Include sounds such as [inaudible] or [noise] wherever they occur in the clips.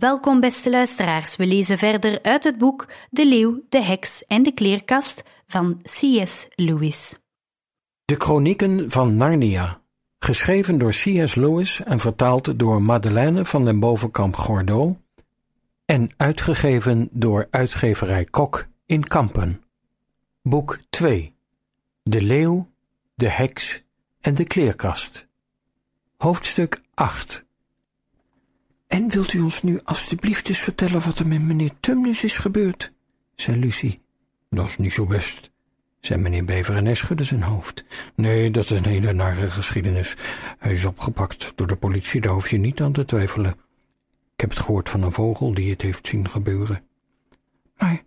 Welkom, beste luisteraars. We lezen verder uit het boek De Leeuw, de Heks en de Kleerkast van C.S. Lewis. De Chronieken van Narnia, geschreven door C.S. Lewis en vertaald door Madeleine van den Bovenkamp Gordeau en uitgegeven door uitgeverij Kok in Kampen. Boek 2 De Leeuw, de Heks en de Kleerkast. Hoofdstuk 8 En wilt u ons nu alstublieft eens vertellen wat er met meneer Tumnus is gebeurd? zei Lucie. Dat is niet zo best, zei meneer Bever en schudde zijn hoofd. Nee, dat is een hele nare geschiedenis. Hij is opgepakt door de politie, daar hoef je niet aan te twijfelen. Ik heb het gehoord van een vogel die het heeft zien gebeuren. Maar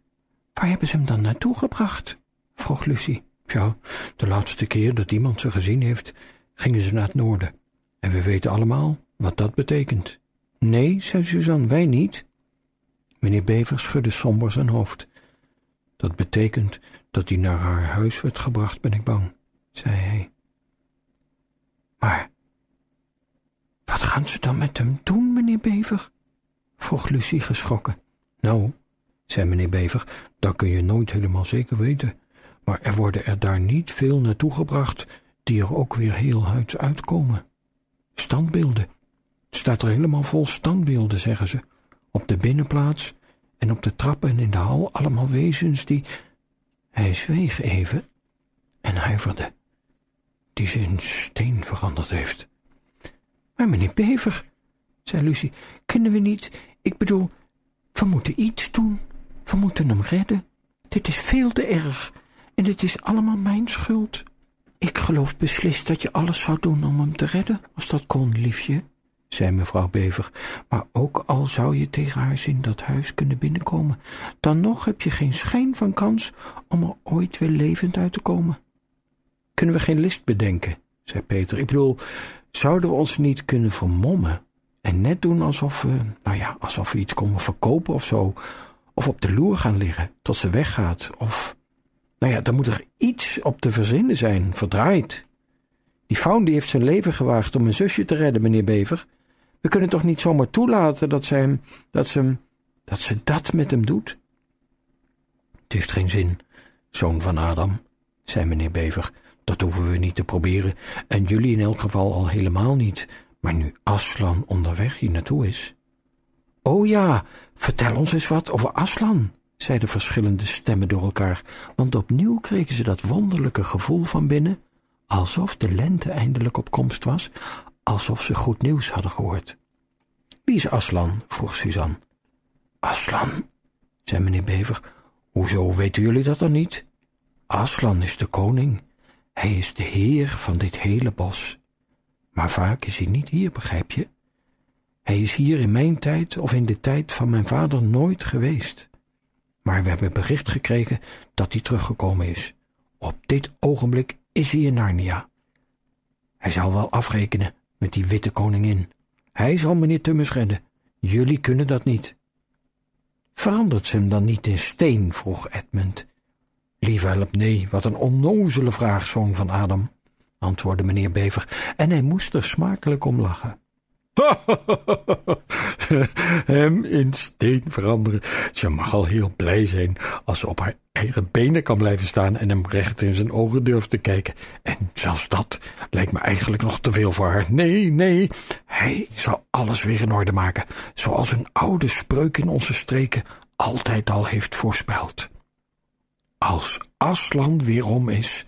waar hebben ze hem dan naartoe gebracht? vroeg Lucie. Ja, de laatste keer dat iemand ze gezien heeft, gingen ze naar het noorden. En we weten allemaal wat dat betekent. Nee, zei Suzanne, wij niet. Meneer Bever schudde somber zijn hoofd. Dat betekent dat hij naar haar huis werd gebracht, ben ik bang, zei hij. Maar wat gaan ze dan met hem doen, meneer Bever? vroeg Lucie geschrokken. Nou, zei meneer Bever, dat kun je nooit helemaal zeker weten. Maar er worden er daar niet veel naartoe gebracht die er ook weer heel huids uitkomen. Standbeelden. Staat er helemaal vol standbeelden, zeggen ze. Op de binnenplaats en op de trappen en in de hal allemaal wezens die... Hij zweeg even en huiverde, die ze in steen veranderd heeft. Maar meneer Bever, zei Lucie, kunnen we niet... Ik bedoel, we moeten iets doen. We moeten hem redden. Dit is veel te erg. En het is allemaal mijn schuld. Ik geloof beslist dat je alles zou doen om hem te redden, als dat kon, liefje, zei mevrouw Bever. Maar ook al zou je tegen haar zin dat huis kunnen binnenkomen, dan nog heb je geen schijn van kans om er ooit weer levend uit te komen. Kunnen we geen list bedenken, zei Peter. Ik bedoel, zouden we ons niet kunnen vermommen en net doen alsof we, nou ja, alsof we iets komen verkopen of zo, of op de loer gaan liggen tot ze weggaat, of nou ja, dan moet er iets op te verzinnen zijn, verdraaid. Die faun die heeft zijn leven gewaagd om een zusje te redden, meneer Bever. We kunnen toch niet zomaar toelaten dat ze hem, dat ze hem, dat ze dat met hem doet? Het heeft geen zin, zoon van Adam, zei meneer Bever. Dat hoeven we niet te proberen, en jullie in elk geval al helemaal niet, maar nu Aslan onderweg hier naartoe is. O ja, vertel ons eens wat over Aslan, zeiden verschillende stemmen door elkaar, want opnieuw kregen ze dat wonderlijke gevoel van binnen, alsof de lente eindelijk op komst was, alsof ze goed nieuws hadden gehoord. Wie is Aslan? vroeg Suzanne. Aslan, zei meneer Bever. Hoezo weten jullie dat dan niet? Aslan is de koning. Hij is de heer van dit hele bos. Maar vaak is hij niet hier, begrijp je? Hij is hier in mijn tijd of in de tijd van mijn vader nooit geweest maar we hebben bericht gekregen dat hij teruggekomen is. Op dit ogenblik is hij in Narnia. Hij zal wel afrekenen met die witte koningin. Hij zal meneer Tummes redden. Jullie kunnen dat niet. Verandert ze hem dan niet in steen? vroeg Edmund. Lieve help, nee, wat een onnozele vraag, zoon van Adam, antwoordde meneer Bever, en hij moest er smakelijk om lachen. [laughs] Hem in steen veranderen. Ze mag al heel blij zijn als ze op haar eigen benen kan blijven staan en hem recht in zijn ogen durft te kijken. En zelfs dat lijkt me eigenlijk nog te veel voor haar. Nee, nee, hij zal alles weer in orde maken, zoals een oude spreuk in onze streken altijd al heeft voorspeld. Als Aslan weer om is,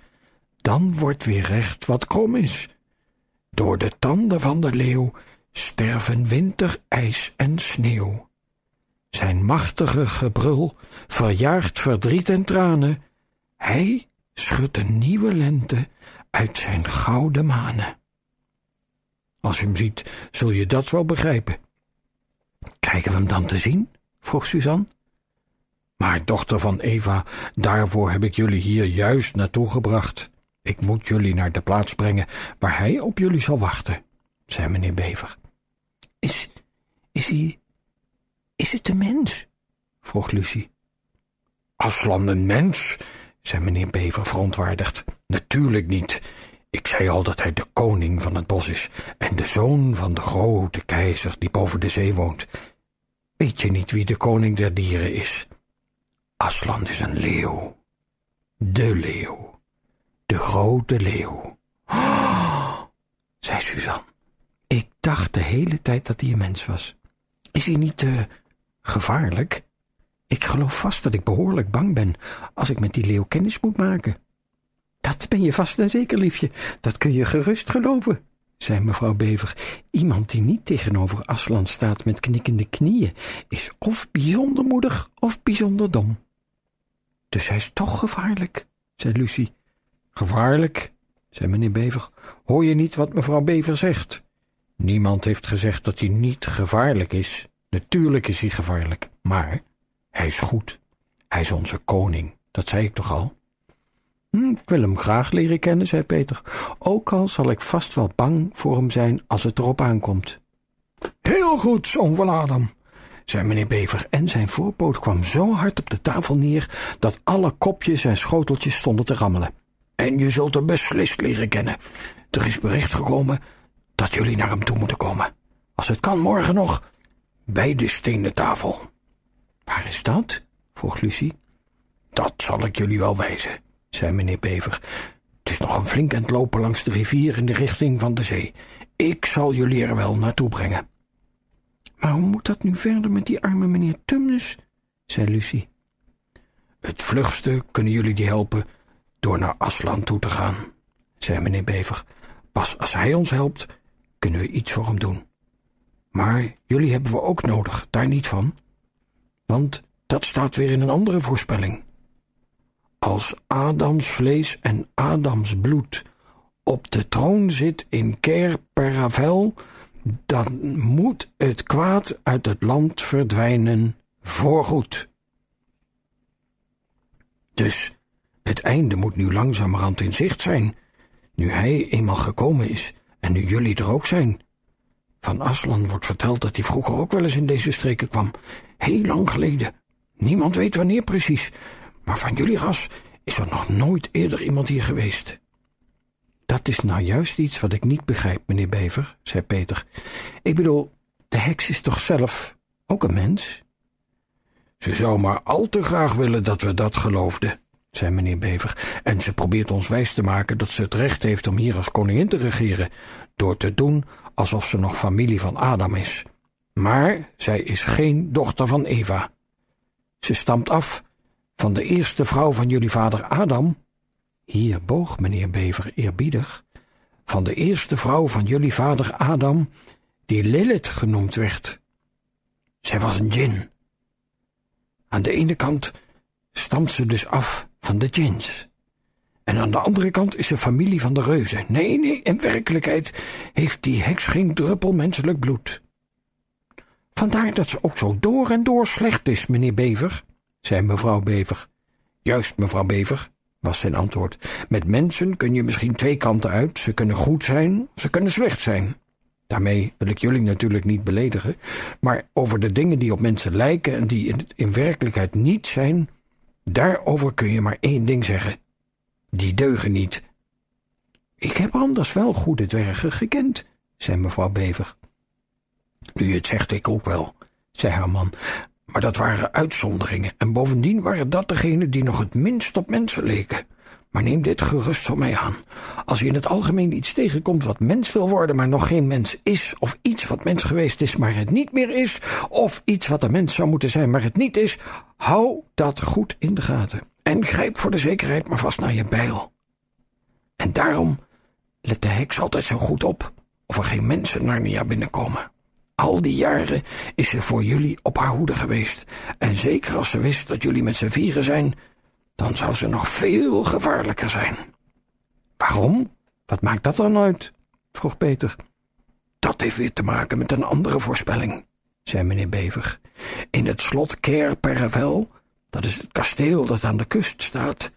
dan wordt weer recht wat krom is. Door de tanden van de leeuw sterven winter, ijs en sneeuw. Zijn machtige gebrul verjaart verdriet en tranen. Hij schudt een nieuwe lente uit zijn gouden manen. Als je hem ziet, zul je dat wel begrijpen. Krijgen we hem dan te zien? vroeg Suzanne. Maar dochter van Eva, daarvoor heb ik jullie hier juist naartoe gebracht. Ik moet jullie naar de plaats brengen waar hij op jullie zal wachten, zei meneer Bever. Is, is hij, is het een mens? vroeg Lucie. Aslan een mens? zei meneer Bever verontwaardigd. Natuurlijk niet. Ik zei al dat hij de koning van het bos is en de zoon van de grote keizer die boven de zee woont. Weet je niet wie de koning der dieren is? Aslan is een leeuw. De leeuw. De grote leeuw. Oh, [gasps] zei Suzanne. Dacht de hele tijd dat hij een mens was. Is hij niet te gevaarlijk? Ik geloof vast dat ik behoorlijk bang ben als ik met die leeuw kennis moet maken. Dat ben je vast en zeker, liefje. Dat kun je gerust geloven, zei mevrouw Bever. Iemand die niet tegenover Aslan staat met knikkende knieën, is of bijzonder moedig of bijzonder dom. Dus hij is toch gevaarlijk, zei Lucie. Gevaarlijk, zei meneer Bever. Hoor je niet wat mevrouw Bever zegt? Niemand heeft gezegd dat hij niet gevaarlijk is. Natuurlijk is hij gevaarlijk, maar hij is goed. Hij is onze koning, dat zei ik toch al? Hm, ik wil hem graag leren kennen, zei Peter. Ook al zal ik vast wel bang voor hem zijn als het erop aankomt. Heel goed, zoon van Adam, zei meneer Bever, en zijn voorpoot kwam zo hard op de tafel neer dat alle kopjes en schoteltjes stonden te rammelen. En je zult hem beslist leren kennen. Er is bericht gekomen dat jullie naar hem toe moeten komen. Als het kan morgen nog, bij de stenen tafel. Waar is dat? vroeg Lucie. Dat zal ik jullie wel wijzen, zei meneer Bever. Het is nog een flink eind lopen langs de rivier in de richting van de zee. Ik zal jullie er wel naartoe brengen. Maar hoe moet dat nu verder met die arme meneer Tumnus? zei Lucie. Het vlugste kunnen jullie die helpen door naar Aslan toe te gaan, zei meneer Bever. Pas als hij ons helpt, kunnen we iets voor hem doen. Maar jullie hebben we ook nodig, daar niet van. Want dat staat weer in een andere voorspelling. Als Adams vlees en Adams bloed op de troon zit in Ker Peravel, dan moet het kwaad uit het land verdwijnen voorgoed. Dus het einde moet nu langzamerhand in zicht zijn, nu hij eenmaal gekomen is en nu jullie er ook zijn. Van Aslan wordt verteld dat hij vroeger ook wel eens in deze streken kwam, heel lang geleden. Niemand weet wanneer precies, maar van jullie ras is er nog nooit eerder iemand hier geweest. Dat is nou juist iets wat ik niet begrijp, meneer Bever, zei Peter. Ik bedoel, de heks is toch zelf ook een mens? Ze zou maar al te graag willen dat we dat geloofden, zei meneer Bever, en ze probeert ons wijs te maken dat ze het recht heeft om hier als koningin te regeren, door te doen alsof ze nog familie van Adam is. Maar zij is geen dochter van Eva. Ze stamt af van de eerste vrouw van jullie vader Adam. Hier boog meneer Bever eerbiedig. Van de eerste vrouw van jullie vader Adam, die Lilith genoemd werd. Zij was een djinn. Aan de ene kant stamt ze dus af van de djinns. En aan de andere kant is ze familie van de reuzen. Nee, nee, in werkelijkheid heeft die heks geen druppel menselijk bloed. Vandaar dat ze ook zo door en door slecht is, meneer Bever, zei mevrouw Bever. Juist, mevrouw Bever, was zijn antwoord. Met mensen kun je misschien twee kanten uit. Ze kunnen goed zijn, ze kunnen slecht zijn. Daarmee wil ik jullie natuurlijk niet beledigen, maar over de dingen die op mensen lijken en die in werkelijkheid niet zijn, daarover kun je maar één ding zeggen. Die deugen niet. Ik heb anders wel goede dwergen gekend, zei mevrouw Bever. Je het zegt, ik ook wel, zei haar man. Maar dat waren uitzonderingen, en bovendien waren dat degenen die nog het minst op mensen leken. Maar neem dit gerust van mij aan. Als je in het algemeen iets tegenkomt wat mens wil worden, maar nog geen mens is, of iets wat mens geweest is, maar het niet meer is, of iets wat een mens zou moeten zijn, maar het niet is, hou dat goed in de gaten. En grijp voor de zekerheid maar vast naar je bijl. En daarom let de heks altijd zo goed op of er geen mensen naar Nia binnenkomen. Al die jaren is ze voor jullie op haar hoede geweest. En zeker als ze wist dat jullie met z'n vieren zijn, dan zou ze nog veel gevaarlijker zijn. Waarom? Wat maakt dat dan uit? vroeg Peter. Dat heeft weer te maken met een andere voorspelling, zei meneer Bever. In het slot Cair Paravel, dat is het kasteel dat aan de kust staat,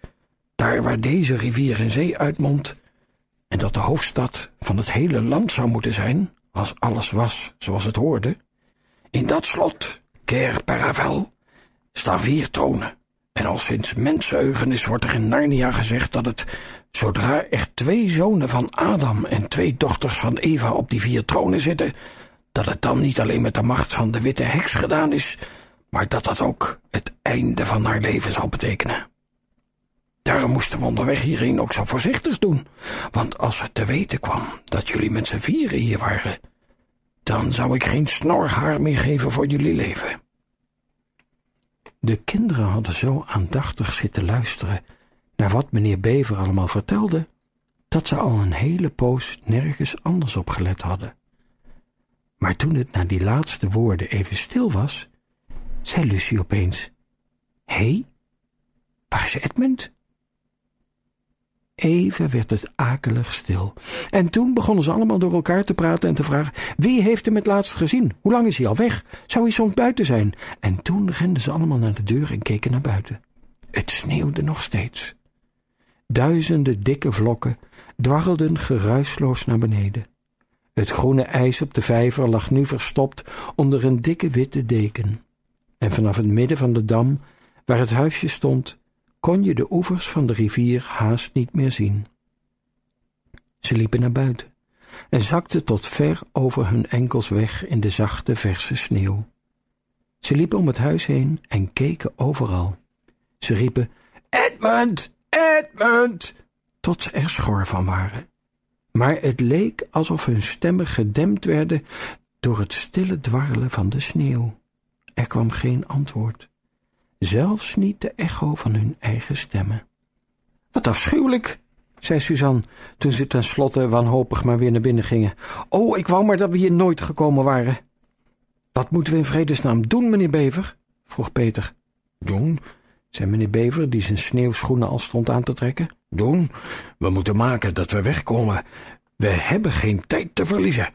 daar waar deze rivier in zee uitmondt, en dat de hoofdstad van het hele land zou moeten zijn, als alles was zoals het hoorde. In dat slot, Cair Paravel, staan vier tronen. En al sinds mensheugenis wordt er in Narnia gezegd dat het, zodra er twee zonen van Adam en twee dochters van Eva op die vier tronen zitten, dat het dan niet alleen met de macht van de witte heks gedaan is, maar dat dat ook het einde van haar leven zal betekenen. Daarom moesten we onderweg hierheen ook zo voorzichtig doen, want als het te weten kwam dat jullie met z'n vieren hier waren, dan zou ik geen snorhaar meer geven voor jullie leven. De kinderen hadden zo aandachtig zitten luisteren naar wat meneer Bever allemaal vertelde, dat ze al een hele poos nergens anders op gelet hadden. Maar toen het na die laatste woorden even stil was, zei Lucie opeens: Hé, hey, waar is Edmund? Even werd het akelig stil. En toen begonnen ze allemaal door elkaar te praten en te vragen: Wie heeft hem het laatst gezien? Hoe lang is hij al weg? Zou hij soms buiten zijn? En toen renden ze allemaal naar de deur en keken naar buiten. Het sneeuwde nog steeds. Duizenden dikke vlokken dwarrelden geruisloos naar beneden. Het groene ijs op de vijver lag nu verstopt onder een dikke witte deken. En vanaf het midden van de dam, waar het huisje stond, kon je de oevers van de rivier haast niet meer zien. Ze liepen naar buiten en zakten tot ver over hun enkels weg in de zachte, verse sneeuw. Ze liepen om het huis heen en keken overal. Ze riepen: Edmund! Edmund! tot ze er schor van waren. Maar het leek alsof hun stemmen gedempt werden door het stille dwarrelen van de sneeuw. Er kwam geen antwoord zelfs niet de echo van hun eigen stemmen. Wat afschuwelijk, zei Suzanne, toen ze tenslotte wanhopig maar weer naar binnen gingen. Oh, ik wou maar dat we hier nooit gekomen waren. Wat moeten we in vredesnaam doen, meneer Bever? vroeg Peter. Doen, zei meneer Bever, die zijn sneeuwschoenen al stond aan te trekken. Doen, we moeten maken dat we wegkomen. We hebben geen tijd te verliezen.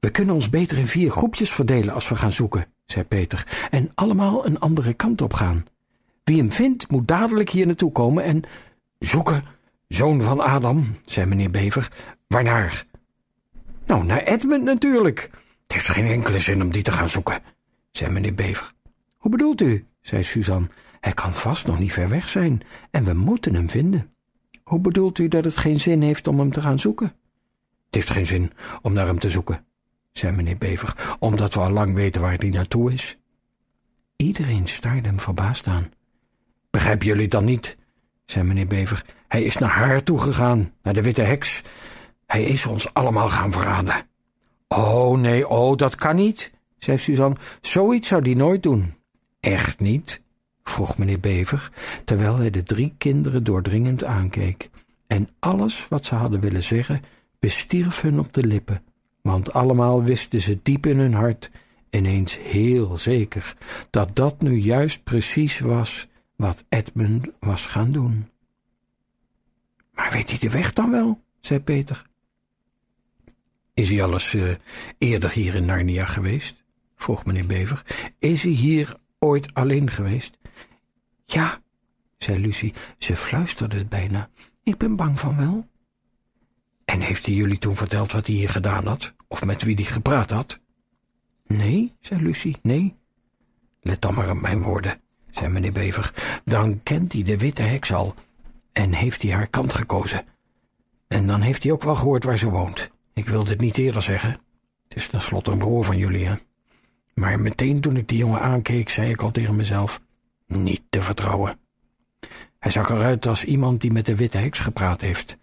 We kunnen ons beter in vier groepjes verdelen als we gaan zoeken, zei Peter, en allemaal een andere kant op gaan. Wie hem vindt, moet dadelijk hier naartoe komen en... Zoeken, zoon van Adam, zei meneer Bever. Waarnaar? Nou, naar Edmund natuurlijk. Het heeft geen enkele zin om die te gaan zoeken, zei meneer Bever. Hoe bedoelt u? zei Suzanne. Hij kan vast nog niet ver weg zijn en we moeten hem vinden. Hoe bedoelt u dat het geen zin heeft om hem te gaan zoeken? Het heeft geen zin om naar hem te zoeken, zei meneer Bever, omdat we al lang weten waar hij naartoe is. Iedereen staarde hem verbaasd aan. Begrijpen jullie dan niet? zei meneer Bever. Hij is naar haar toegegaan, naar de witte heks. Hij is ons allemaal gaan verraden. Oh, nee, oh, dat kan niet, zei Suzanne. Zoiets zou die nooit doen. Echt niet? vroeg meneer Bever, terwijl hij de drie kinderen doordringend aankeek. En alles wat ze hadden willen zeggen, bestierf hun op de lippen want allemaal wisten ze diep in hun hart ineens heel zeker dat dat nu juist precies was wat Edmund was gaan doen. Maar weet hij de weg dan wel? zei Peter. Is hij alles uh, eerder hier in Narnia geweest? vroeg meneer Bever. Is hij hier ooit alleen geweest? Ja, zei Lucie. Ze fluisterde bijna. Ik ben bang van wel. En heeft hij jullie toen verteld wat hij hier gedaan had? Of met wie hij gepraat had? Nee, zei Lucie, nee. Let dan maar op mijn woorden, zei meneer Bever. Dan kent hij de witte heks al en heeft hij haar kant gekozen. En dan heeft hij ook wel gehoord waar ze woont. Ik wilde het niet eerder zeggen. Het is tenslotte een broer van jullie, hè? Maar meteen toen ik die jongen aankeek, zei ik al tegen mezelf: niet te vertrouwen. Hij zag eruit als iemand die met de witte heks gepraat heeft.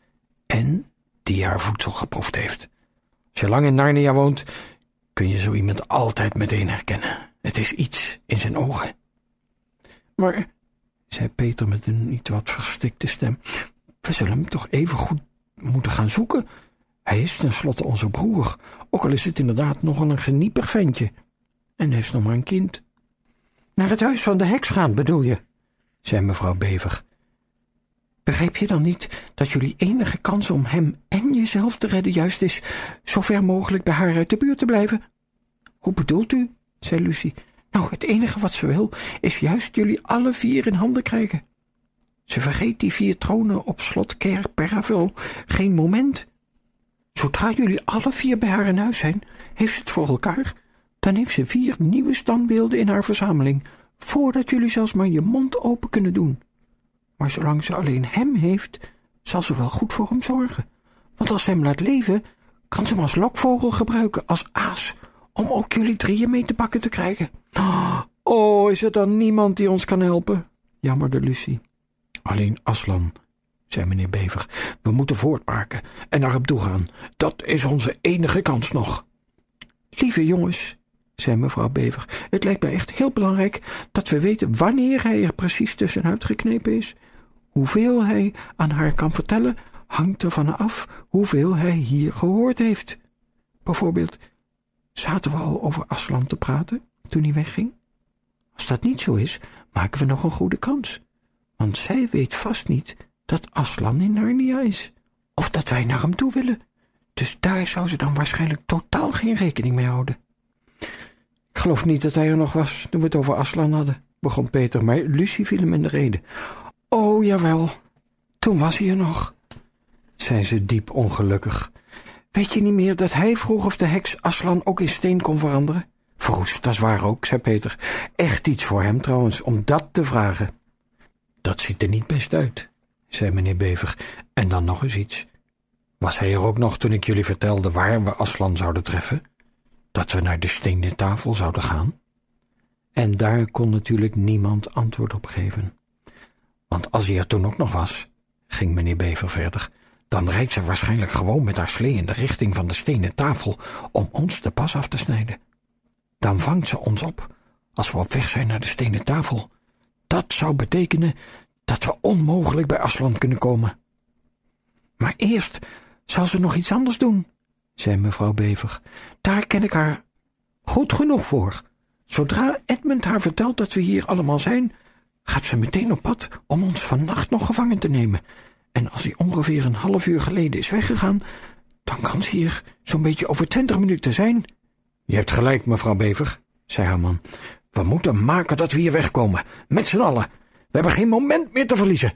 En die haar voedsel geproefd heeft. Als je lang in Narnia woont, kun je zo iemand altijd meteen herkennen. Het is iets in zijn ogen. Maar, zei Peter met een niet wat verstikte stem, we zullen hem toch even goed moeten gaan zoeken. Hij is tenslotte onze broer, ook al is het inderdaad nogal een geniepig ventje. En hij is nog maar een kind. Naar het huis van de heks gaan, bedoel je? zei mevrouw Bever. Begrijp je dan niet dat jullie enige kans om hem en jezelf te redden juist is zo ver mogelijk bij haar uit de buurt te blijven? Hoe bedoelt u? zei Lucie. Nou, het enige wat ze wil is juist jullie alle vier in handen krijgen. Ze vergeet die vier tronen op slot Kerk Perraville geen moment. Zodra jullie alle vier bij haar in huis zijn, heeft ze het voor elkaar. Dan heeft ze vier nieuwe standbeelden in haar verzameling, voordat jullie zelfs maar je mond open kunnen doen. Maar zolang ze alleen hem heeft, zal ze wel goed voor hem zorgen. Want als ze hem laat leven, kan ze hem als lokvogel gebruiken, als aas, om ook jullie drieën mee te pakken te krijgen. Oh, is er dan niemand die ons kan helpen? jammerde Lucie. Alleen Aslan, zei meneer Bever. We moeten voortmaken en naar hem toe gaan. Dat is onze enige kans nog. Lieve jongens, zei mevrouw Bever, het lijkt mij echt heel belangrijk dat we weten wanneer hij er precies tussenuit geknepen is. Hoeveel hij aan haar kan vertellen, hangt ervan af hoeveel hij hier gehoord heeft. Bijvoorbeeld, zaten we al over Aslan te praten toen hij wegging? Als dat niet zo is, maken we nog een goede kans. Want zij weet vast niet dat Aslan in Narnia is, of dat wij naar hem toe willen. Dus daar zou ze dan waarschijnlijk totaal geen rekening mee houden. Ik geloof niet dat hij er nog was toen we het over Aslan hadden, begon Peter, maar Lucie viel hem in de reden. Oh, jawel, toen was hij er nog, zei ze diep ongelukkig. Weet je niet meer dat hij vroeg of de heks Aslan ook in steen kon veranderen? Verroest, dat is waar ook, zei Peter. Echt iets voor hem trouwens, om dat te vragen. Dat ziet er niet best uit, zei meneer Bever. En dan nog eens iets. Was hij er ook nog toen ik jullie vertelde waar we Aslan zouden treffen? Dat we naar de stenen tafel zouden gaan? En daar kon natuurlijk niemand antwoord op geven. Want als hij er toen ook nog was, ging meneer Bever verder, dan rijdt ze waarschijnlijk gewoon met haar slee in de richting van de stenen tafel om ons de pas af te snijden. Dan vangt ze ons op als we op weg zijn naar de stenen tafel. Dat zou betekenen dat we onmogelijk bij Aslan kunnen komen. Maar eerst zal ze nog iets anders doen, zei mevrouw Bever. Daar ken ik haar goed genoeg voor. Zodra Edmund haar vertelt dat we hier allemaal zijn, gaat ze meteen op pad om ons vannacht nog gevangen te nemen. En als hij ongeveer een half uur geleden is weggegaan, dan kan ze hier zo'n beetje over twintig minuten zijn. Je hebt gelijk, mevrouw Bever, zei haar man. We moeten maken dat we hier wegkomen, met z'n allen. We hebben geen moment meer te verliezen.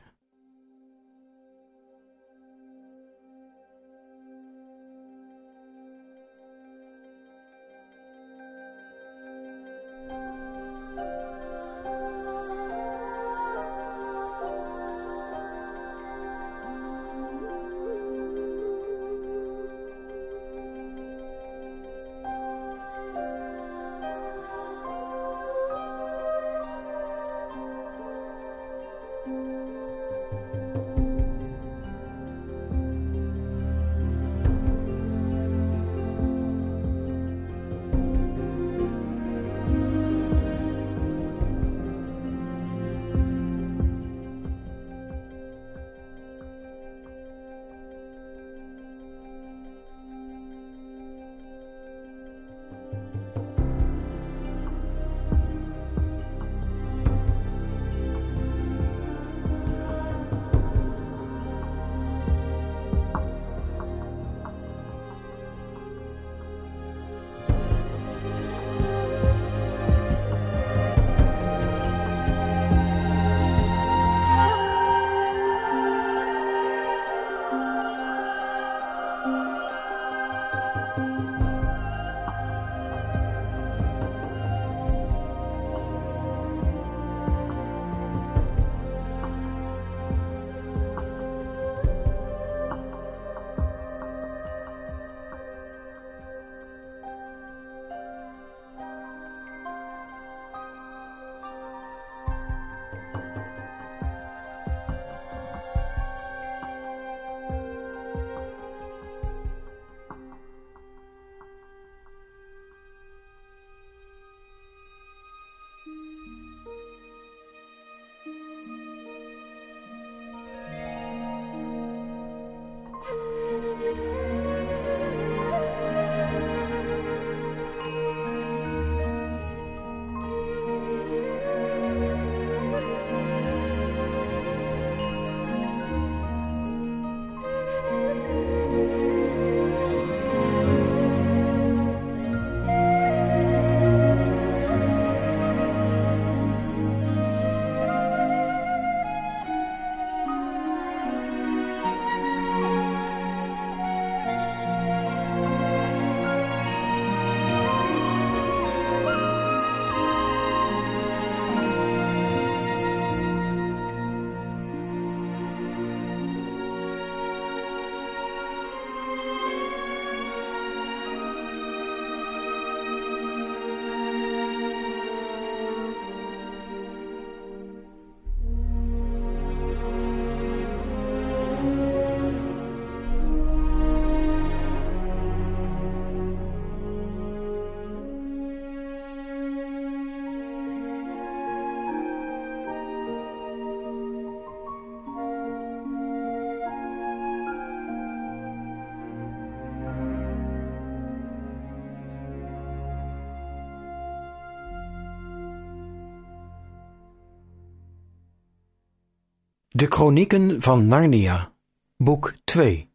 De Chronieken van Narnia, boek 2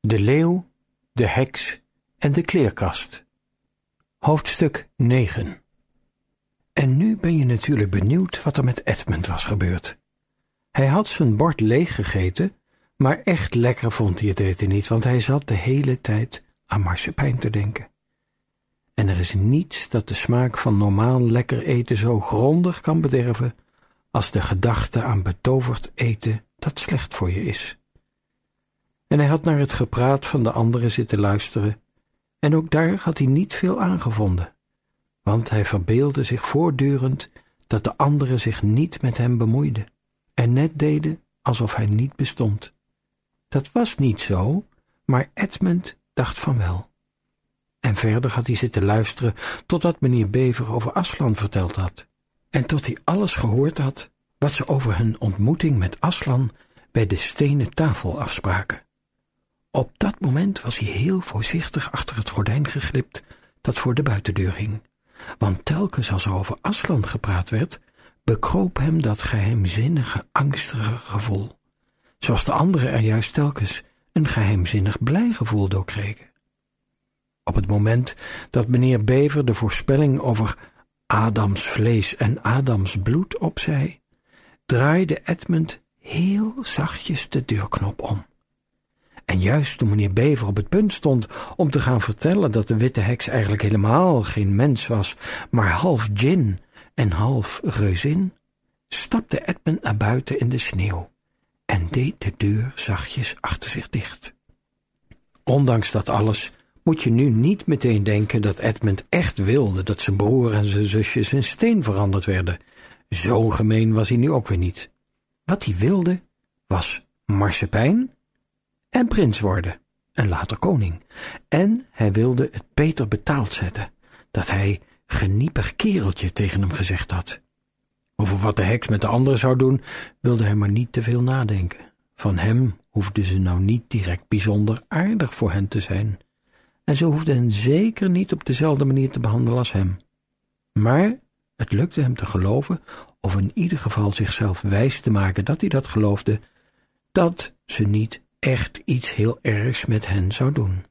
De leeuw, de heks en de kleerkast. Hoofdstuk 9 En nu ben je natuurlijk benieuwd wat er met Edmund was gebeurd. Hij had zijn bord leeg gegeten, maar echt lekker vond hij het eten niet, want hij zat de hele tijd aan marsepein te denken. En er is niets dat de smaak van normaal lekker eten zo grondig kan bederven als de gedachte aan betoverd eten dat slecht voor je is. En hij had naar het gepraat van de anderen zitten luisteren, en ook daar had hij niet veel aangevonden, want hij verbeelde zich voortdurend dat de anderen zich niet met hem bemoeiden en net deden alsof hij niet bestond. Dat was niet zo, maar Edmund dacht van wel. En verder had hij zitten luisteren totdat meneer Bever over Aslan verteld had en tot hij alles gehoord had wat ze over hun ontmoeting met Aslan bij de stenen tafel afspraken. Op dat moment was hij heel voorzichtig achter het gordijn geglipt dat voor de buitendeur hing, want telkens als er over Aslan gepraat werd, bekroop hem dat geheimzinnige, angstige gevoel, zoals de anderen er juist telkens een geheimzinnig blij gevoel door kregen. Op het moment dat meneer Bever de voorspelling over Adams vlees en Adams bloed opzij, draaide Edmund heel zachtjes de deurknop om. En juist toen meneer Bever op het punt stond om te gaan vertellen dat de witte heks eigenlijk helemaal geen mens was, maar half djinn en half reuzin, stapte Edmund naar buiten in de sneeuw en deed de deur zachtjes achter zich dicht. Ondanks dat alles moet je nu niet meteen denken dat Edmund echt wilde dat zijn broer en zijn zusjes in steen veranderd werden. Zo gemeen was hij nu ook weer niet. Wat hij wilde was marsepein en prins worden en later koning. En hij wilde het Peter betaald zetten, dat hij geniepig kereltje tegen hem gezegd had. Over wat de heks met de anderen zou doen, wilde hij maar niet te veel nadenken. Van hem hoefde ze nou niet direct bijzonder aardig voor hen te zijn en ze hoefde hen zeker niet op dezelfde manier te behandelen als hem. Maar het lukte hem te geloven, of in ieder geval zichzelf wijs te maken dat hij dat geloofde, dat ze niet echt iets heel ergs met hen zou doen.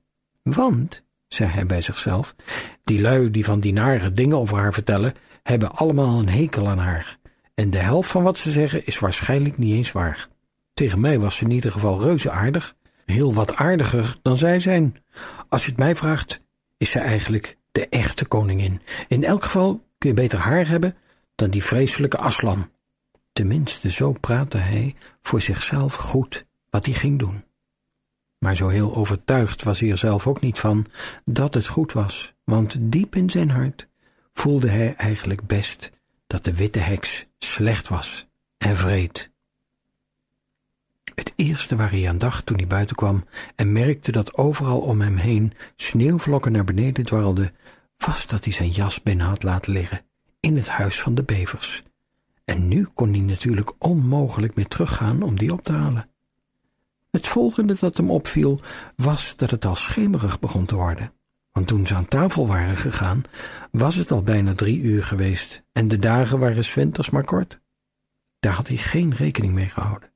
Want, zei hij bij zichzelf, die lui die van die nare dingen over haar vertellen, hebben allemaal een hekel aan haar. En de helft van wat ze zeggen is waarschijnlijk niet eens waar. Tegen mij was ze in ieder geval reuze aardig, heel wat aardiger dan zij zijn. Als je het mij vraagt, is zij eigenlijk de echte koningin. In elk geval kun je beter haar hebben dan die vreselijke Aslan. Tenminste, zo praatte hij voor zichzelf goed wat hij ging doen. Maar zo heel overtuigd was hij er zelf ook niet van dat het goed was, want diep in zijn hart voelde hij eigenlijk best dat de witte heks slecht was en vreed. Het eerste waar hij aan dacht toen hij buiten kwam en merkte dat overal om hem heen sneeuwvlokken naar beneden dwarrelden, was dat hij zijn jas binnen had laten liggen in het huis van de bevers. En nu kon hij natuurlijk onmogelijk meer teruggaan om die op te halen. Het volgende dat hem opviel was dat het al schemerig begon te worden. Want toen ze aan tafel waren gegaan, was het al bijna drie uur geweest en de dagen waren winters maar kort. Daar had hij geen rekening mee gehouden.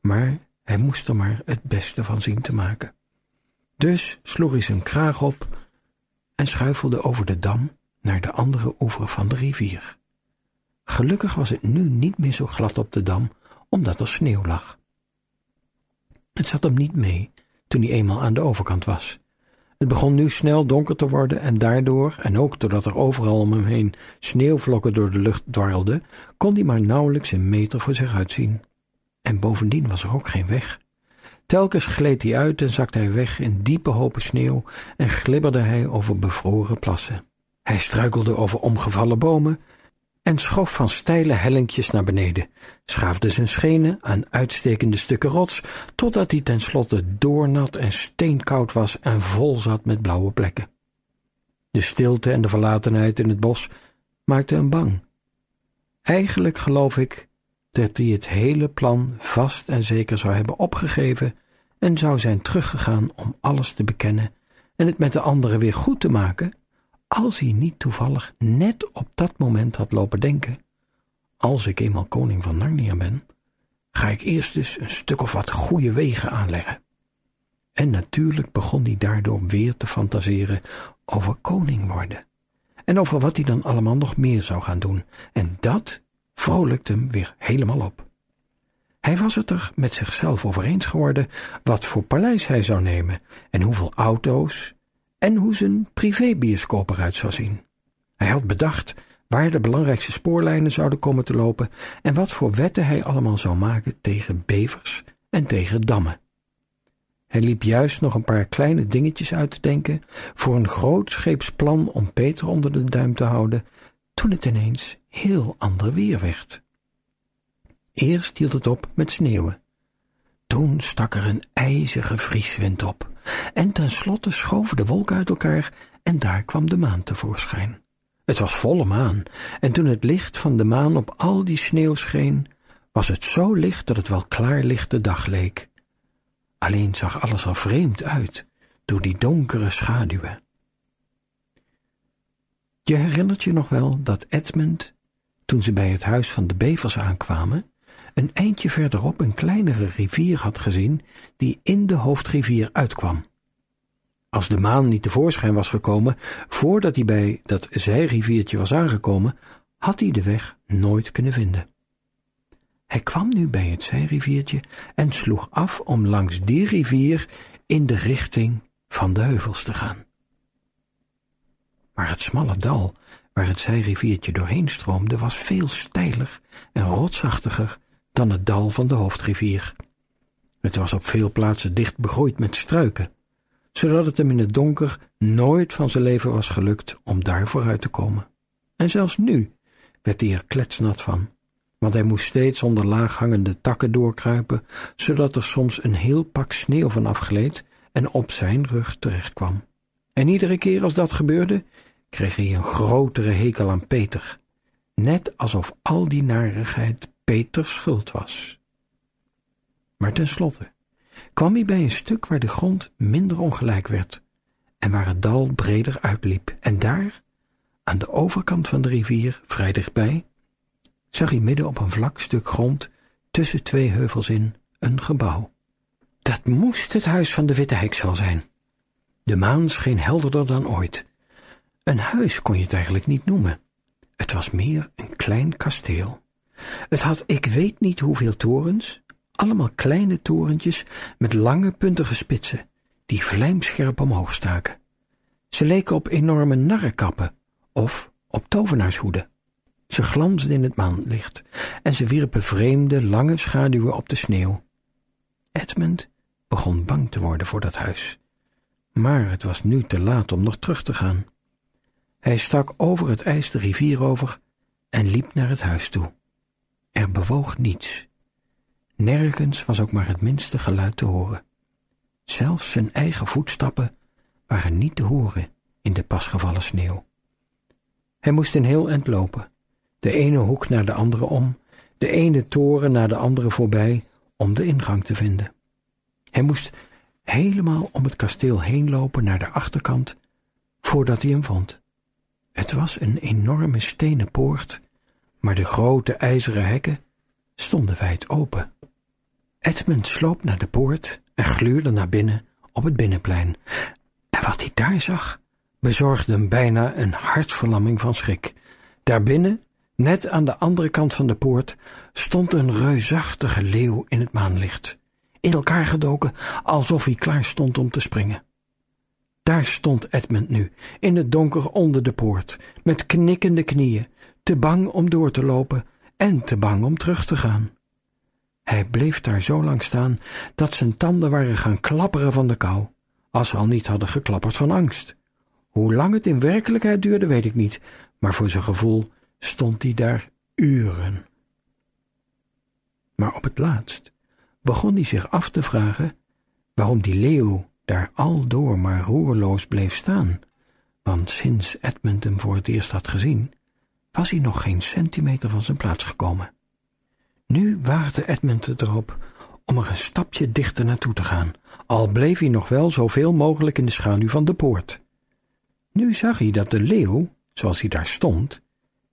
Maar hij moest er maar het beste van zien te maken. Dus sloeg hij zijn kraag op en schuifelde over de dam naar de andere oever van de rivier. Gelukkig was het nu niet meer zo glad op de dam, omdat er sneeuw lag. Het zat hem niet mee toen hij eenmaal aan de overkant was. Het begon nu snel donker te worden en daardoor, en ook doordat er overal om hem heen sneeuwvlokken door de lucht dwarrelden, kon hij maar nauwelijks een meter voor zich uitzien. En bovendien was er ook geen weg. Telkens gleed hij uit en zakte hij weg in diepe hopen sneeuw en glibberde hij over bevroren plassen. Hij struikelde over omgevallen bomen en schoof van steile hellinkjes naar beneden, schaafde zijn schenen aan uitstekende stukken rots, totdat hij tenslotte doornat en steenkoud was en vol zat met blauwe plekken. De stilte en de verlatenheid in het bos maakten hem bang. Eigenlijk geloof ik dat hij het hele plan vast en zeker zou hebben opgegeven en zou zijn teruggegaan om alles te bekennen en het met de anderen weer goed te maken, als hij niet toevallig net op dat moment had lopen denken: als ik eenmaal koning van Narnia ben, ga ik eerst eens een stuk of wat goede wegen aanleggen. En natuurlijk begon hij daardoor weer te fantaseren over koning worden. En over wat hij dan allemaal nog meer zou gaan doen. En dat vrolijkte hem weer helemaal op. Hij was het er met zichzelf over eens geworden wat voor paleis hij zou nemen en hoeveel auto's en hoe zijn privébioscoop eruit zou zien. Hij had bedacht waar de belangrijkste spoorlijnen zouden komen te lopen en wat voor wetten hij allemaal zou maken tegen bevers en tegen dammen. Hij liep juist nog een paar kleine dingetjes uit te denken voor een grootscheeps plan om Peter onder de duim te houden, toen het ineens heel ander weer werd. Eerst hield het op met sneeuwen. Toen stak er een ijzige vrieswind op, en tenslotte schoven de wolken uit elkaar en daar kwam de maan tevoorschijn. Het was volle maan, en toen het licht van de maan op al die sneeuw scheen, was het zo licht dat het wel klaarlichte dag leek. Alleen zag alles er vreemd uit door die donkere schaduwen. Je herinnert je nog wel dat Edmund, toen ze bij het huis van de bevers aankwamen, een eindje verderop een kleinere rivier had gezien die in de hoofdrivier uitkwam. Als de maan niet tevoorschijn was gekomen voordat hij bij dat zijriviertje was aangekomen, had hij de weg nooit kunnen vinden. Hij kwam nu bij het zijriviertje en sloeg af om langs die rivier in de richting van de heuvels te gaan. Maar het smalle dal waar het zijriviertje doorheen stroomde was veel steiler en rotsachtiger dan het dal van de hoofdrivier. Het was op veel plaatsen dicht begroeid met struiken, zodat het hem in het donker nooit van zijn leven was gelukt om daar vooruit te komen. En zelfs nu werd hij er kletsnat van want hij moest steeds onder laaghangende takken doorkruipen, zodat er soms een heel pak sneeuw van afgleed en op zijn rug terechtkwam. En iedere keer als dat gebeurde, kreeg hij een grotere hekel aan Peter, net alsof al die narigheid Peters schuld was. Maar tenslotte kwam hij bij een stuk waar de grond minder ongelijk werd en waar het dal breder uitliep, en daar, aan de overkant van de rivier, vrij dichtbij, zag hij midden op een vlak stuk grond, tussen twee heuvels in, een gebouw. Dat moest het huis van de witte heks wel zijn. De maan scheen helderder dan ooit. Een huis kon je het eigenlijk niet noemen. Het was meer een klein kasteel. Het had ik weet niet hoeveel torens, allemaal kleine torentjes met lange puntige spitsen, die vlijmscherp omhoog staken. Ze leken op enorme narrenkappen of op tovenaarshoeden. Ze glansden in het maanlicht en ze wierpen vreemde, lange schaduwen op de sneeuw. Edmund begon bang te worden voor dat huis. Maar het was nu te laat om nog terug te gaan. Hij stak over het ijs de rivier over en liep naar het huis toe. Er bewoog niets. Nergens was ook maar het minste geluid te horen. Zelfs zijn eigen voetstappen waren niet te horen in de pasgevallen sneeuw. Hij moest een heel eind lopen de ene hoek naar de andere om, de ene toren naar de andere voorbij, om de ingang te vinden. Hij moest helemaal om het kasteel heen lopen naar de achterkant, voordat hij hem vond. Het was een enorme stenen poort, maar de grote ijzeren hekken stonden wijd open. Edmund sloop naar de poort en gluurde naar binnen op het binnenplein. En wat hij daar zag, bezorgde hem bijna een hartverlamming van schrik. Daarbinnen Net aan de andere kant van de poort stond een reusachtige leeuw in het maanlicht, in elkaar gedoken alsof hij klaar stond om te springen. Daar stond Edmund nu, in het donker onder de poort, met knikkende knieën, te bang om door te lopen en te bang om terug te gaan. Hij bleef daar zo lang staan dat zijn tanden waren gaan klapperen van de kou, als ze al niet hadden geklapperd van angst. Hoe lang het in werkelijkheid duurde, weet ik niet, maar voor zijn gevoel stond hij daar uren. Maar op het laatst begon hij zich af te vragen waarom die leeuw daar aldoor maar roerloos bleef staan, want sinds Edmund hem voor het eerst had gezien, was hij nog geen centimeter van zijn plaats gekomen. Nu waagde Edmund het erop om er een stapje dichter naartoe te gaan, al bleef hij nog wel zoveel mogelijk in de schaduw van de poort. Nu zag hij dat de leeuw, zoals hij daar stond,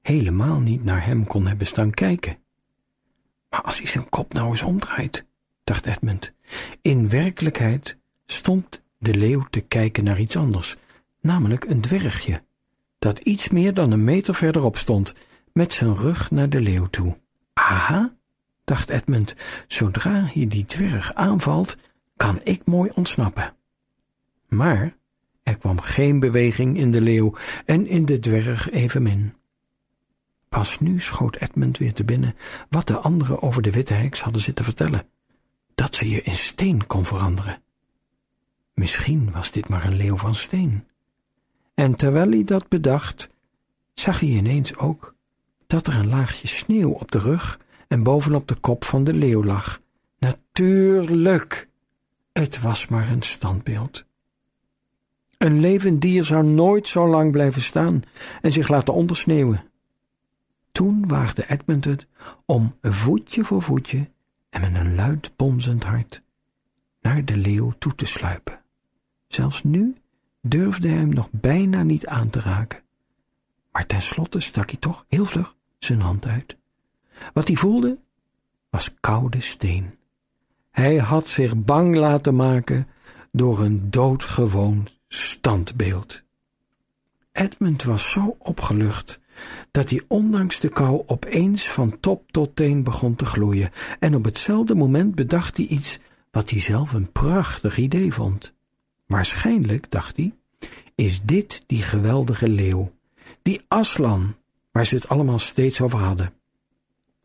helemaal niet naar hem kon hebben staan kijken. Maar als hij zijn kop nou eens omdraait, dacht Edmund. In werkelijkheid stond de leeuw te kijken naar iets anders, namelijk een dwergje, dat iets meer dan een meter verderop stond, met zijn rug naar de leeuw toe. Aha, dacht Edmund, zodra hij die dwerg aanvalt, kan ik mooi ontsnappen. Maar er kwam geen beweging in de leeuw en in de dwerg evenmin. Pas nu schoot Edmund weer te binnen wat de anderen over de witte heks hadden zitten vertellen, dat ze je in steen kon veranderen. Misschien was dit maar een leeuw van steen. En terwijl hij dat bedacht, zag hij ineens ook dat er een laagje sneeuw op de rug en bovenop de kop van de leeuw lag. Natuurlijk! Het was maar een standbeeld. Een levend dier zou nooit zo lang blijven staan en zich laten ondersneeuwen. Toen waagde Edmund het om voetje voor voetje en met een luid bonzend hart naar de leeuw toe te sluipen. Zelfs nu durfde hij hem nog bijna niet aan te raken. Maar tenslotte stak hij toch heel vlug zijn hand uit. Wat hij voelde was koude steen. Hij had zich bang laten maken door een doodgewoon standbeeld. Edmund was zo opgelucht dat hij ondanks de kou opeens van top tot teen begon te gloeien en op hetzelfde moment bedacht hij iets wat hij zelf een prachtig idee vond. Waarschijnlijk, dacht hij, is dit die geweldige leeuw, die Aslan, waar ze het allemaal steeds over hadden.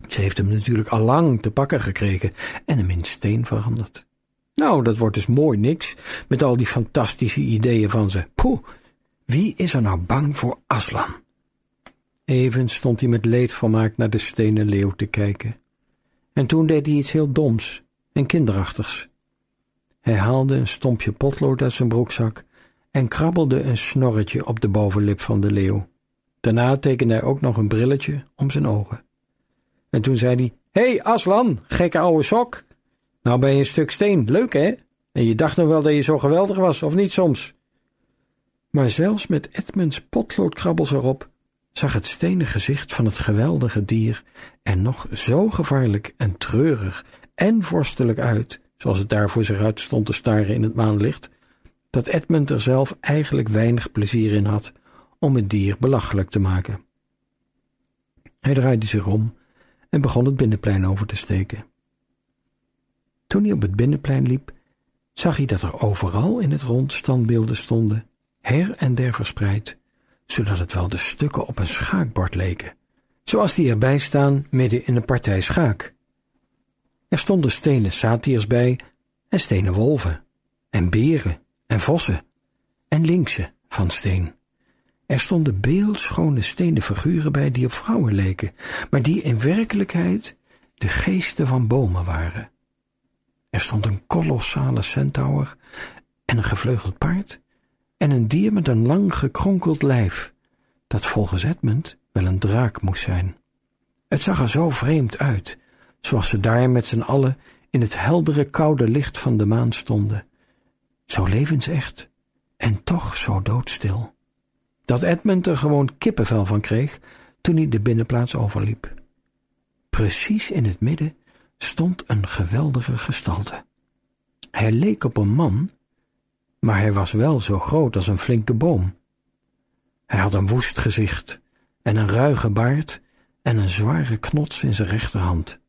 Ze heeft hem natuurlijk al lang te pakken gekregen en hem in steen veranderd. Nou, dat wordt dus mooi niks, met al die fantastische ideeën van ze. Poeh, wie is er nou bang voor Aslan? Even stond hij met leedvermaak naar de stenen leeuw te kijken. En toen deed hij iets heel doms en kinderachtigs. Hij haalde een stompje potlood uit zijn broekzak en krabbelde een snorretje op de bovenlip van de leeuw. Daarna tekende hij ook nog een brilletje om zijn ogen. En toen zei hij: hey, Aslan, gekke ouwe sok. Nou ben je een stuk steen, leuk hè? En je dacht nog wel dat je zo geweldig was, of niet soms? Maar zelfs met Edmunds potloodkrabbels erop zag het stenen gezicht van het geweldige dier er nog zo gevaarlijk en treurig en vorstelijk uit, zoals het daar voor zich uit stond te staren in het maanlicht, dat Edmund er zelf eigenlijk weinig plezier in had om het dier belachelijk te maken. Hij draaide zich om en begon het binnenplein over te steken. Toen hij op het binnenplein liep, zag hij dat er overal in het rond standbeelden stonden, her en der verspreid, zodat het wel de stukken op een schaakbord leken, zoals die erbij staan midden in een partij schaak. Er stonden stenen satiers bij en stenen wolven, en beren en vossen, en linkse van steen. Er stonden beeldschone stenen figuren bij die op vrouwen leken, maar die in werkelijkheid de geesten van bomen waren. Er stond een kolossale centaur en een gevleugeld paard en een dier met een lang gekronkeld lijf, dat volgens Edmund wel een draak moest zijn. Het zag er zo vreemd uit, zoals ze daar met z'n allen in het heldere koude licht van de maan stonden, zo levensecht en toch zo doodstil, dat Edmund er gewoon kippenvel van kreeg toen hij de binnenplaats overliep. Precies in het midden stond een geweldige gestalte. Hij leek op een man, maar hij was wel zo groot als een flinke boom. Hij had een woest gezicht en een ruige baard en een zware knots in zijn rechterhand.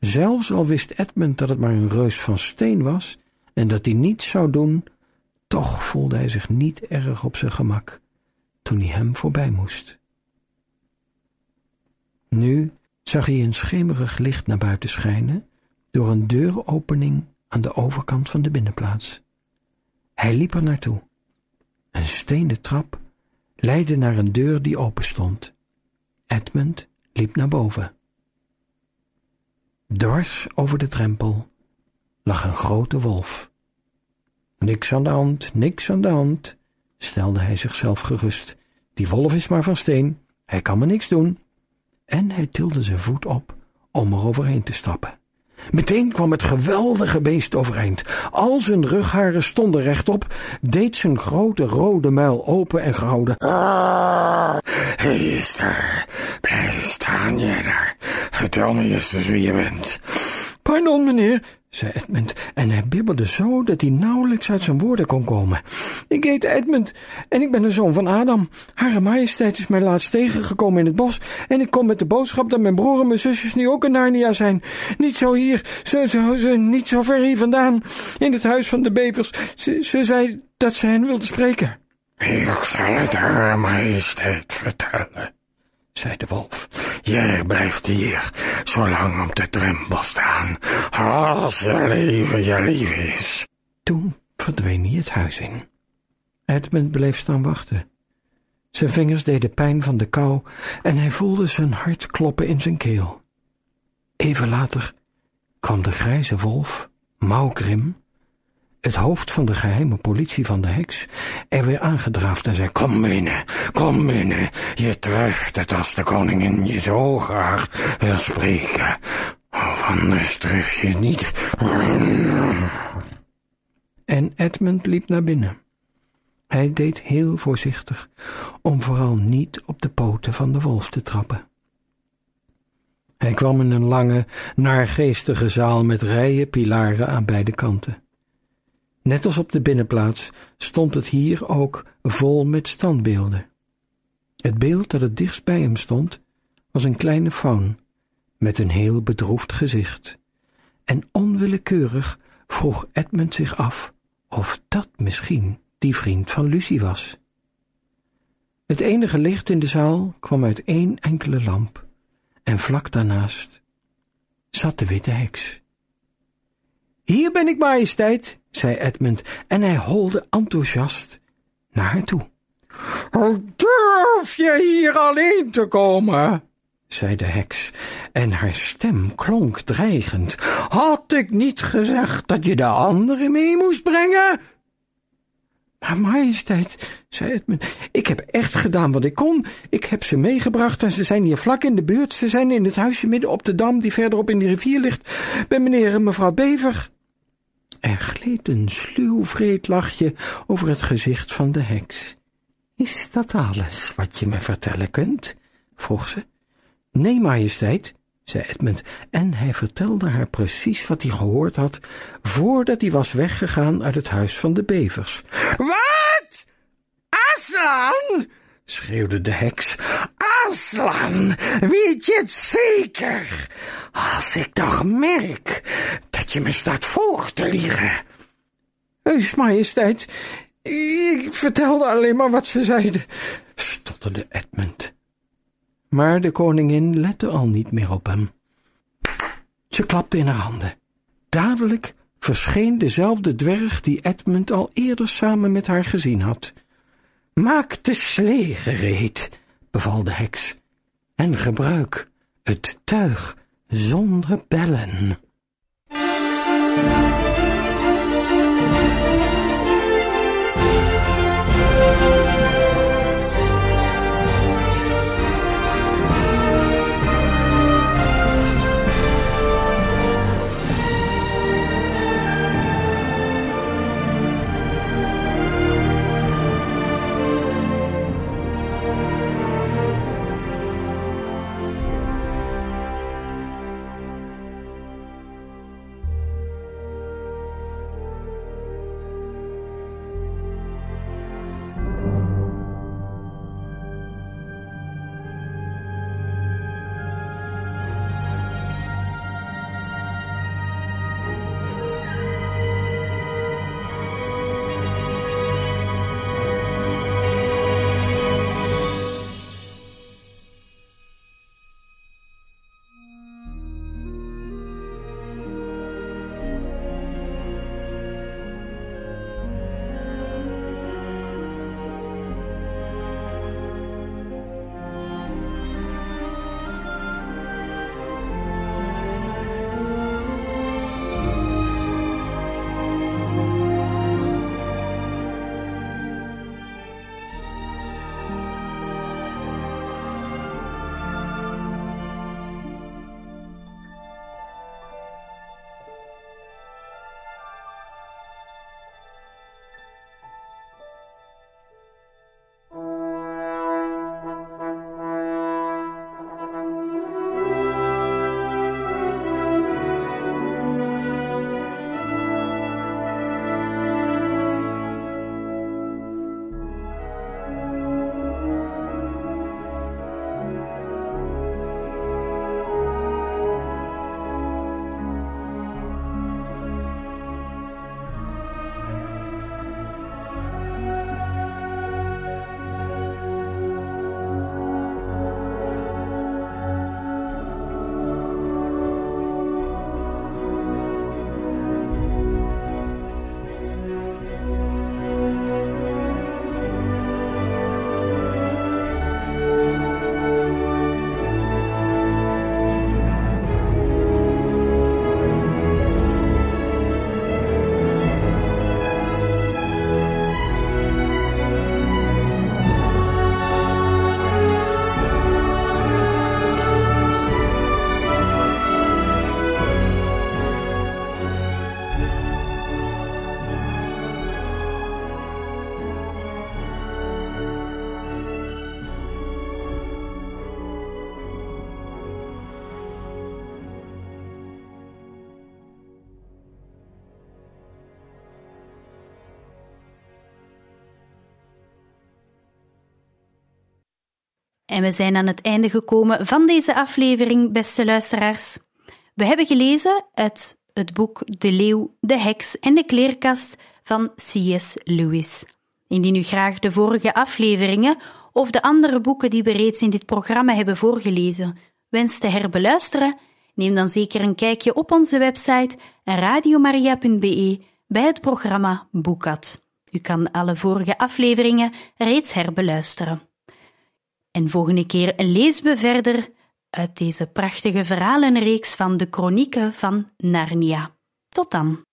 Zelfs al wist Edmund dat het maar een reus van steen was en dat hij niets zou doen, toch voelde hij zich niet erg op zijn gemak toen hij hem voorbij moest. Nu zag hij een schemerig licht naar buiten schijnen door een deuropening aan de overkant van de binnenplaats. Hij liep er naartoe. Een stenen trap leidde naar een deur die open stond. Edmund liep naar boven. Dwars over de drempel lag een grote wolf. Niks aan de hand, niks aan de hand, stelde hij zichzelf gerust. Die wolf is maar van steen, hij kan me niks doen. En hij tilde zijn voet op om er overheen te stappen. Meteen kwam het geweldige beest overeind. Al zijn rugharen stonden rechtop, deed zijn grote rode muil open en grauwde. Ah, hij is. Blijf staan, daar. Vertel me eens wie je bent. Pardon, meneer, zei Edmund, en hij bibberde zo dat hij nauwelijks uit zijn woorden kon komen. Ik heet Edmund en ik ben een zoon van Adam. Hare majesteit is mij laatst tegengekomen in het bos en ik kom met de boodschap dat mijn broer en mijn zusjes nu ook in Narnia zijn. Niet zo hier, zo, zo, zo, niet zo ver hier vandaan, in het huis van de bevers. Ze, ze zei dat ze hen wilde spreken. Ik zal het haar majesteit vertellen, zei de wolf. Jij blijft hier, zolang op de drempel staan, als je leven je lief is. Toen verdween hij het huis in. Edmund bleef staan wachten. Zijn vingers deden pijn van de kou en hij voelde zijn hart kloppen in zijn keel. Even later kwam de grijze wolf, Maugrim, het hoofd van de geheime politie van de heks, er weer aangedraafd en zei, Kom binnen, kom binnen, je treft het als de koningin je zo graag wil spreken. Of anders tref je niet. En Edmund liep naar binnen. Hij deed heel voorzichtig, om vooral niet op de poten van de wolf te trappen. Hij kwam in een lange, naargeestige zaal met rijen pilaren aan beide kanten. Net als op de binnenplaats stond het hier ook vol met standbeelden. Het beeld dat het dichtst bij hem stond was een kleine faun met een heel bedroefd gezicht. En onwillekeurig vroeg Edmund zich af of dat misschien die vriend van Lucie was. Het enige licht in de zaal kwam uit één enkele lamp, en vlak daarnaast zat de witte heks. Hier ben ik, majesteit, zei Edmund, en hij holde enthousiast naar haar toe. Hoe durf je hier alleen te komen? zei de heks, en haar stem klonk dreigend. Had ik niet gezegd dat je de anderen mee moest brengen? Maar majesteit, zei Edmund, ik heb echt gedaan wat ik kon. Ik heb ze meegebracht en ze zijn hier vlak in de buurt. Ze zijn in het huisje midden op de dam die verderop in de rivier ligt, bij meneer en mevrouw Bever. Er gleed een sluw vreed lachje over het gezicht van de heks. Is dat alles wat je me vertellen kunt? vroeg ze. Nee, majesteit, zei Edmund, en hij vertelde haar precies wat hij gehoord had, voordat hij was weggegaan uit het huis van de bevers. Wat? Aslan? Schreeuwde de heks. Aslan, weet je het zeker? Als ik toch merk dat je me staat voor te liegen. Heus, majesteit, ik vertelde alleen maar wat ze zeiden, stotterde Edmund. Maar de koningin lette al niet meer op hem. Ze klapte in haar handen. Dadelijk verscheen dezelfde dwerg die Edmund al eerder samen met haar gezien had. Maak de slee gereed, beval de heks, en gebruik het tuig zonder bellen. En we zijn aan het einde gekomen van deze aflevering, beste luisteraars. We hebben gelezen uit het boek De Leeuw, de Heks en de Kleerkast van C.S. Lewis. Indien u graag de vorige afleveringen of de andere boeken die we reeds in dit programma hebben voorgelezen wenst te herbeluisteren, neem dan zeker een kijkje op onze website radiomaria.be bij het programma Boekat. U kan alle vorige afleveringen reeds herbeluisteren. En volgende keer lezen we verder uit deze prachtige verhalenreeks van de Kronieken van Narnia. Tot dan.